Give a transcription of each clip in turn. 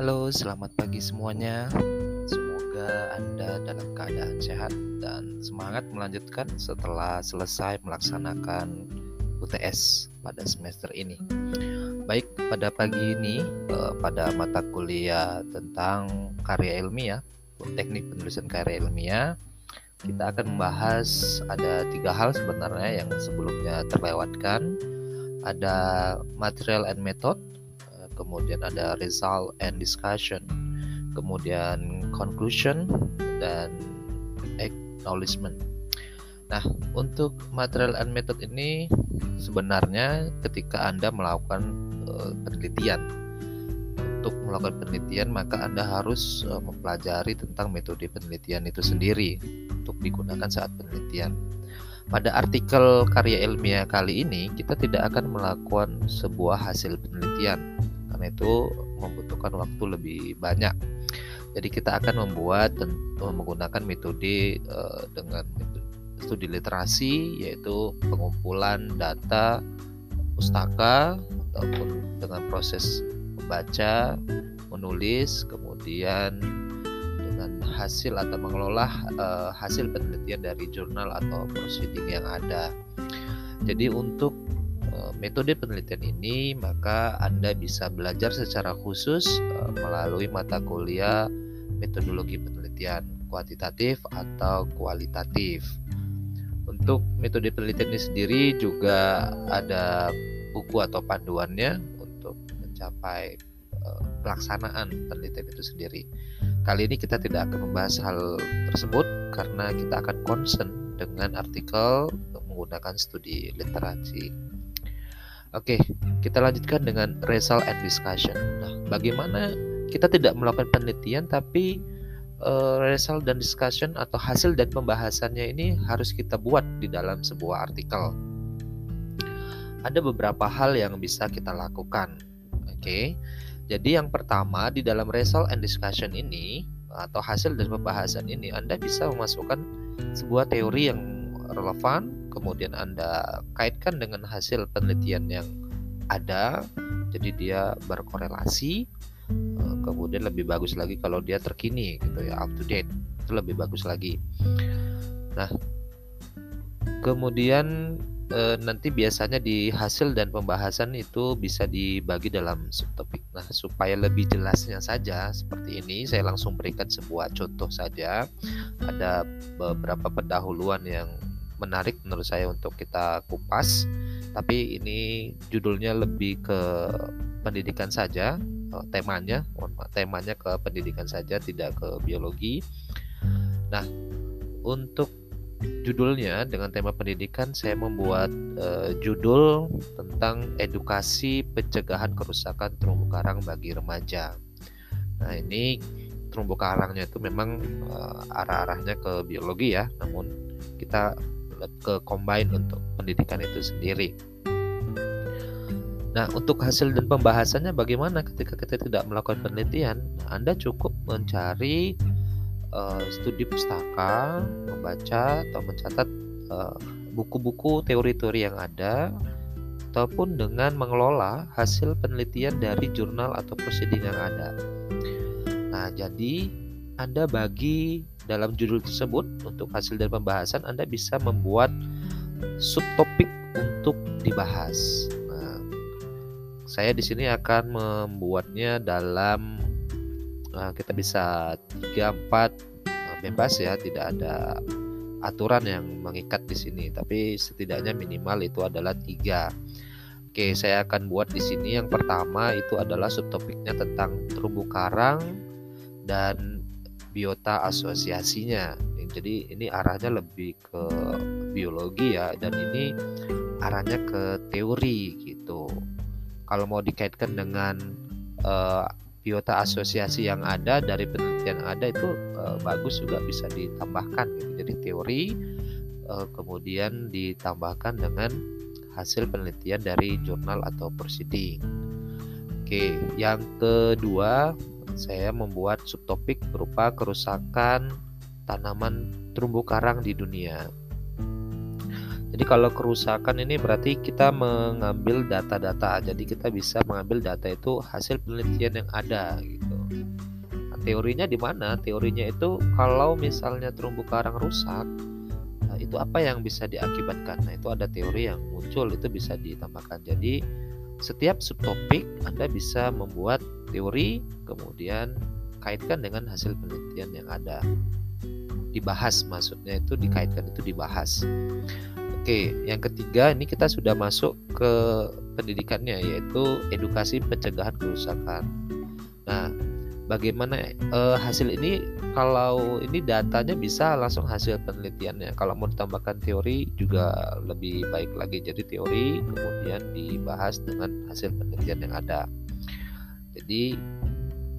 Halo, selamat pagi semuanya. Semoga Anda dalam keadaan sehat dan semangat melanjutkan setelah selesai melaksanakan UTS pada semester ini. Baik, pada pagi ini eh, pada mata kuliah tentang karya ilmiah, teknik penulisan karya ilmiah, kita akan membahas ada tiga hal sebenarnya yang sebelumnya terlewatkan. Ada material and method, kemudian ada result and discussion, kemudian conclusion dan acknowledgement. Nah, untuk material and method ini sebenarnya ketika Anda melakukan uh, penelitian untuk melakukan penelitian maka Anda harus uh, mempelajari tentang metode penelitian itu sendiri untuk digunakan saat penelitian. Pada artikel karya ilmiah kali ini kita tidak akan melakukan sebuah hasil penelitian karena itu membutuhkan waktu lebih banyak. Jadi kita akan membuat dan menggunakan metode uh, dengan studi literasi yaitu pengumpulan data pustaka ataupun dengan proses membaca, menulis, kemudian dengan hasil atau mengelola uh, hasil penelitian dari jurnal atau proceeding yang ada. Jadi untuk metode penelitian ini, maka Anda bisa belajar secara khusus uh, melalui mata kuliah metodologi penelitian kuantitatif atau kualitatif. Untuk metode penelitian ini sendiri juga ada buku atau panduannya untuk mencapai uh, pelaksanaan penelitian itu sendiri. Kali ini kita tidak akan membahas hal tersebut karena kita akan concern dengan artikel menggunakan studi literasi. Oke, kita lanjutkan dengan result and discussion. Nah, bagaimana kita tidak melakukan penelitian tapi uh, result dan discussion atau hasil dan pembahasannya ini harus kita buat di dalam sebuah artikel. Ada beberapa hal yang bisa kita lakukan. Oke. Jadi yang pertama di dalam result and discussion ini atau hasil dan pembahasan ini Anda bisa memasukkan sebuah teori yang relevan kemudian Anda kaitkan dengan hasil penelitian yang ada, jadi dia berkorelasi. Eh, kemudian lebih bagus lagi kalau dia terkini gitu ya, up to date. Itu lebih bagus lagi. Nah, kemudian e, nanti biasanya di hasil dan pembahasan itu bisa dibagi dalam subtopik. Nah, supaya lebih jelasnya saja seperti ini, saya langsung berikan sebuah contoh saja. Ada beberapa pendahuluan yang menarik menurut saya untuk kita kupas. Tapi ini judulnya lebih ke pendidikan saja oh, temanya temanya ke pendidikan saja tidak ke biologi. Nah untuk judulnya dengan tema pendidikan saya membuat uh, judul tentang edukasi pencegahan kerusakan terumbu karang bagi remaja. Nah ini terumbu karangnya itu memang uh, arah-arahnya ke biologi ya. Namun kita ke combine untuk pendidikan itu sendiri. Nah, untuk hasil dan pembahasannya bagaimana ketika kita tidak melakukan penelitian? Anda cukup mencari uh, studi pustaka, membaca atau mencatat uh, buku-buku teori-teori yang ada ataupun dengan mengelola hasil penelitian dari jurnal atau proceeding yang ada. Nah, jadi anda bagi dalam judul tersebut untuk hasil dari pembahasan Anda bisa membuat subtopik untuk dibahas. Nah, saya di sini akan membuatnya dalam nah, kita bisa 3 4 nah, bebas ya, tidak ada aturan yang mengikat di sini, tapi setidaknya minimal itu adalah tiga. Oke, saya akan buat di sini yang pertama itu adalah subtopiknya tentang terumbu karang dan biota asosiasinya. Jadi ini arahnya lebih ke biologi ya dan ini arahnya ke teori gitu. Kalau mau dikaitkan dengan uh, biota asosiasi yang ada dari penelitian ada itu uh, bagus juga bisa ditambahkan gitu. Jadi teori uh, kemudian ditambahkan dengan hasil penelitian dari jurnal atau proceeding. Oke, yang kedua saya membuat subtopik berupa kerusakan tanaman terumbu karang di dunia. Jadi kalau kerusakan ini berarti kita mengambil data-data. Jadi kita bisa mengambil data itu hasil penelitian yang ada gitu. teorinya di mana? Teorinya itu kalau misalnya terumbu karang rusak, nah itu apa yang bisa diakibatkan? Nah, itu ada teori yang muncul itu bisa ditambahkan. Jadi setiap subtopik Anda bisa membuat teori kemudian kaitkan dengan hasil penelitian yang ada. Dibahas maksudnya itu dikaitkan itu dibahas. Oke, yang ketiga ini kita sudah masuk ke pendidikannya yaitu edukasi pencegahan kerusakan. Nah, bagaimana eh, hasil ini kalau ini datanya bisa langsung hasil penelitiannya. Kalau mau ditambahkan teori juga lebih baik lagi. Jadi teori kemudian dibahas dengan hasil penelitian yang ada. Jadi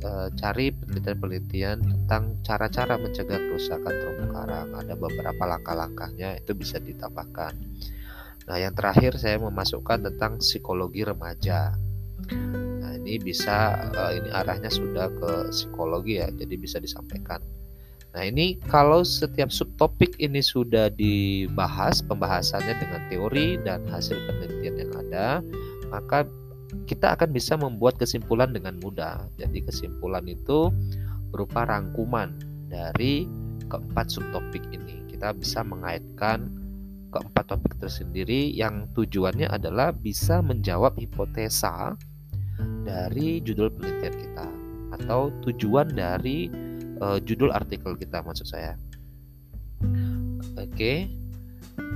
eh, cari penelitian-penelitian tentang cara-cara mencegah kerusakan terumbu karang. Ada beberapa langkah-langkahnya itu bisa ditambahkan. Nah, yang terakhir saya memasukkan tentang psikologi remaja. Nah, ini bisa eh, ini arahnya sudah ke psikologi ya, jadi bisa disampaikan. Nah, ini kalau setiap subtopik ini sudah dibahas pembahasannya dengan teori dan hasil penelitian yang ada, maka kita akan bisa membuat kesimpulan dengan mudah. Jadi kesimpulan itu berupa rangkuman dari keempat subtopik ini. Kita bisa mengaitkan keempat topik tersendiri yang tujuannya adalah bisa menjawab hipotesa dari judul penelitian kita atau tujuan dari uh, judul artikel kita maksud saya. Oke. Okay.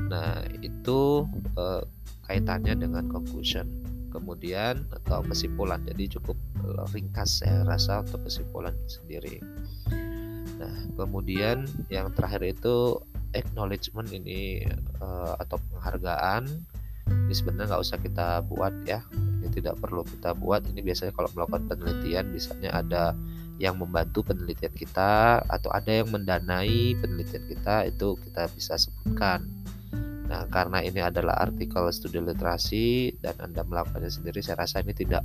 Nah, itu uh, kaitannya dengan conclusion kemudian atau kesimpulan. Jadi cukup eh, ringkas saya rasa untuk kesimpulan sendiri. Nah kemudian yang terakhir itu acknowledgement ini uh, atau penghargaan. Ini sebenarnya nggak usah kita buat ya. Ini tidak perlu kita buat. Ini biasanya kalau melakukan penelitian misalnya ada yang membantu penelitian kita atau ada yang mendanai penelitian kita itu kita bisa sebutkan Nah, karena ini adalah artikel studi literasi dan Anda melakukannya sendiri, saya rasa ini tidak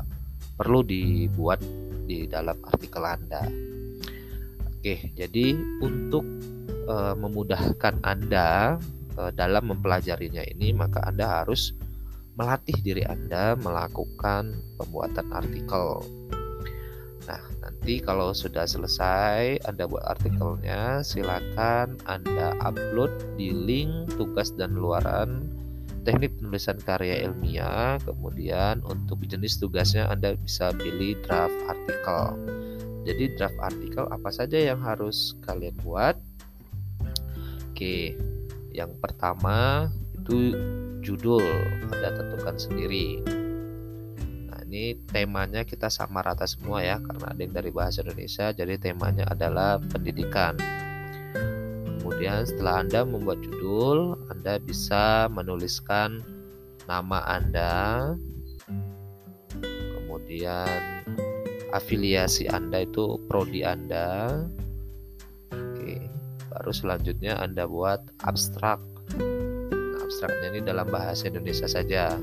perlu dibuat di dalam artikel Anda. Oke, jadi untuk e, memudahkan Anda e, dalam mempelajarinya ini, maka Anda harus melatih diri Anda melakukan pembuatan artikel Nah, nanti kalau sudah selesai Anda buat artikelnya, silakan Anda upload di link tugas dan luaran teknik penulisan karya ilmiah. Kemudian untuk jenis tugasnya Anda bisa pilih draft artikel. Jadi draft artikel apa saja yang harus kalian buat? Oke, yang pertama itu judul Anda tentukan sendiri ini temanya kita sama rata semua ya karena ada yang dari bahasa Indonesia jadi temanya adalah pendidikan. Kemudian setelah Anda membuat judul Anda bisa menuliskan nama Anda kemudian afiliasi Anda itu prodi Anda. Oke baru selanjutnya Anda buat abstrak. Nah, abstraknya ini dalam bahasa Indonesia saja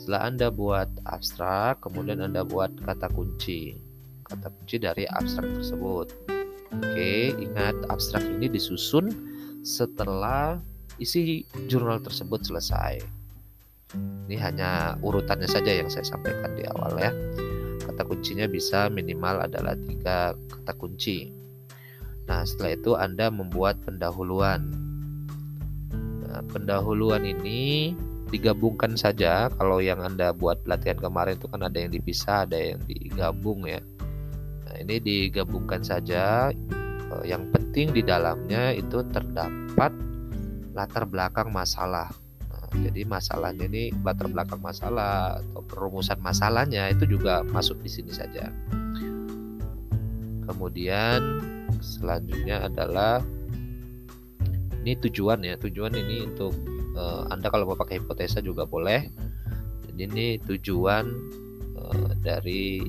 setelah Anda buat abstrak, kemudian Anda buat kata kunci. Kata kunci dari abstrak tersebut. Oke, ingat abstrak ini disusun setelah isi jurnal tersebut selesai. Ini hanya urutannya saja yang saya sampaikan di awal ya. Kata kuncinya bisa minimal adalah tiga kata kunci. Nah, setelah itu Anda membuat pendahuluan. Nah, pendahuluan ini digabungkan saja. Kalau yang anda buat pelatihan kemarin itu kan ada yang dipisah ada yang digabung ya. Nah ini digabungkan saja. Eh, yang penting di dalamnya itu terdapat latar belakang masalah. Nah, jadi masalahnya ini latar belakang masalah atau perumusan masalahnya itu juga masuk di sini saja. Kemudian selanjutnya adalah ini tujuan ya. Tujuan ini untuk uh, Anda kalau mau pakai hipotesa juga boleh. Jadi ini tujuan uh, dari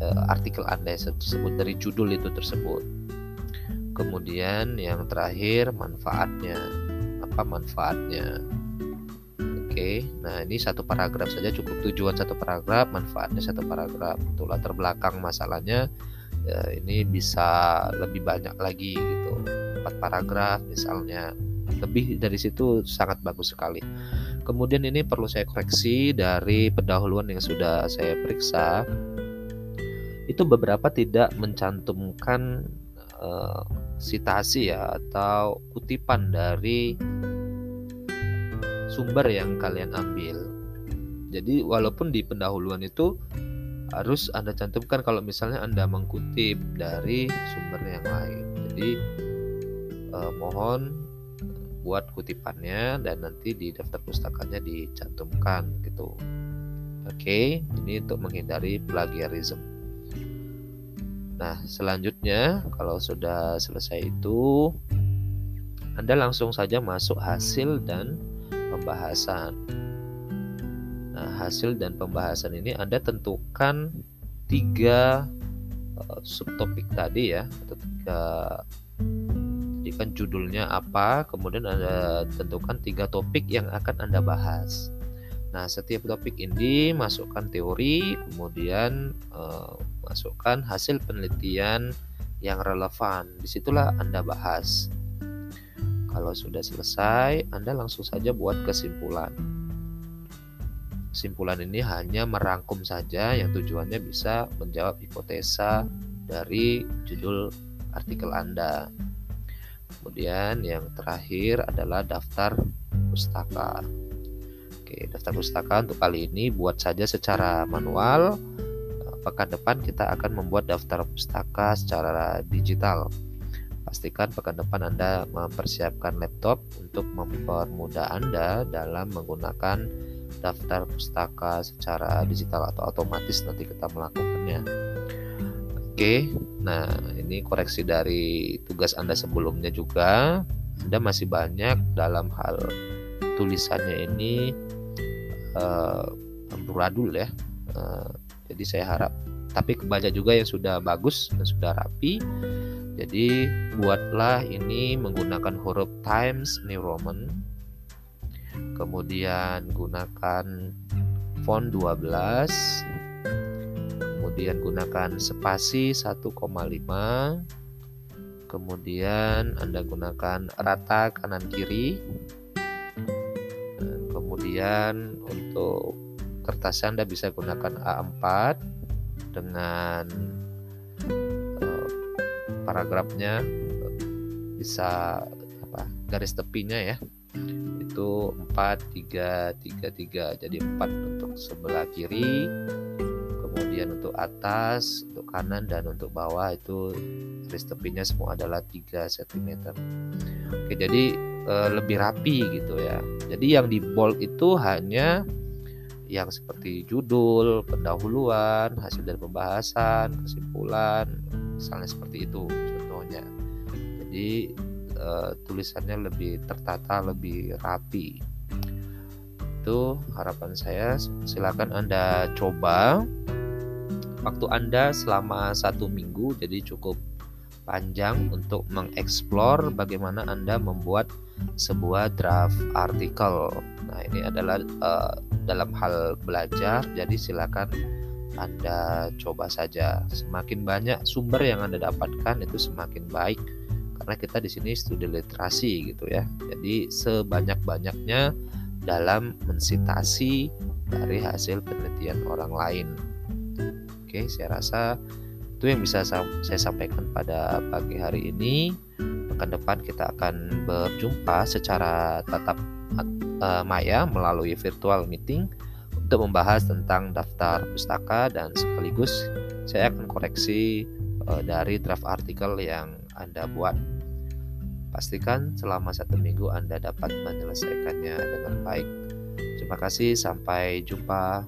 uh, artikel Anda tersebut dari judul itu tersebut. Kemudian yang terakhir manfaatnya. Apa manfaatnya? Oke, nah ini satu paragraf saja cukup tujuan satu paragraf, manfaatnya satu paragraf. Untuk latar belakang masalahnya ya, ini bisa lebih banyak lagi gitu, empat paragraf misalnya lebih dari situ sangat bagus sekali. Kemudian ini perlu saya koreksi dari pendahuluan yang sudah saya periksa. itu beberapa tidak mencantumkan uh, sitasi ya atau kutipan dari sumber yang kalian ambil. Jadi walaupun di pendahuluan itu harus Anda cantumkan kalau misalnya Anda mengkutip dari sumber yang lain. Jadi eh, mohon buat kutipannya dan nanti di daftar pustakanya dicantumkan gitu. Oke, ini untuk menghindari plagiarisme. Nah, selanjutnya kalau sudah selesai itu Anda langsung saja masuk hasil dan pembahasan. Nah, hasil dan pembahasan ini Anda tentukan tiga uh, subtopik tadi ya, atau tiga jadi kan judulnya apa, kemudian Anda tentukan tiga topik yang akan Anda bahas. Nah, setiap topik ini masukkan teori, kemudian uh, masukkan hasil penelitian yang relevan. Di situlah Anda bahas. Kalau sudah selesai, Anda langsung saja buat kesimpulan. Kesimpulan ini hanya merangkum saja yang tujuannya bisa menjawab hipotesa dari judul artikel Anda. Kemudian yang terakhir adalah daftar pustaka. Oke, daftar pustaka untuk kali ini buat saja secara manual. Pekan depan kita akan membuat daftar pustaka secara digital. Pastikan pekan depan Anda mempersiapkan laptop untuk mempermudah Anda dalam menggunakan daftar pustaka secara digital atau otomatis nanti kita melakukannya. Oke, nah ini koreksi dari tugas Anda sebelumnya juga. Anda masih banyak dalam hal tulisannya ini uh, ya. Uh, jadi saya harap tapi kebaca juga yang sudah bagus dan sudah rapi. Jadi buatlah ini menggunakan huruf Times New Roman kemudian gunakan font 12 kemudian gunakan spasi 1,5 kemudian Anda gunakan rata kanan kiri. Kemudian untuk kertas Anda bisa gunakan A4 dengan uh, paragrafnya bisa apa garis tepinya ya. Itu 4 3 3 3 jadi 4 untuk sebelah kiri atas untuk kanan dan untuk bawah itu garis tepinya semua adalah 3 cm oke jadi e, lebih rapi gitu ya jadi yang di bold itu hanya yang seperti judul, pendahuluan, hasil dari pembahasan, kesimpulan, misalnya seperti itu contohnya. Jadi uh, tulisannya lebih tertata, lebih rapi. Itu harapan saya. Silakan Anda coba. Waktu Anda selama satu minggu, jadi cukup panjang untuk mengeksplor bagaimana Anda membuat sebuah draft artikel. Nah, ini adalah uh, dalam hal belajar, jadi silakan anda coba saja. Semakin banyak sumber yang Anda dapatkan itu semakin baik karena kita di sini studi literasi gitu ya. Jadi sebanyak-banyaknya dalam mensitasi dari hasil penelitian orang lain. Oke, saya rasa itu yang bisa saya sampaikan pada pagi hari ini. Pekan depan kita akan berjumpa secara tatap uh, maya melalui virtual meeting untuk membahas tentang daftar pustaka dan sekaligus saya akan koreksi uh, dari draft artikel yang Anda buat. Pastikan selama satu minggu Anda dapat menyelesaikannya dengan baik. Terima kasih, sampai jumpa.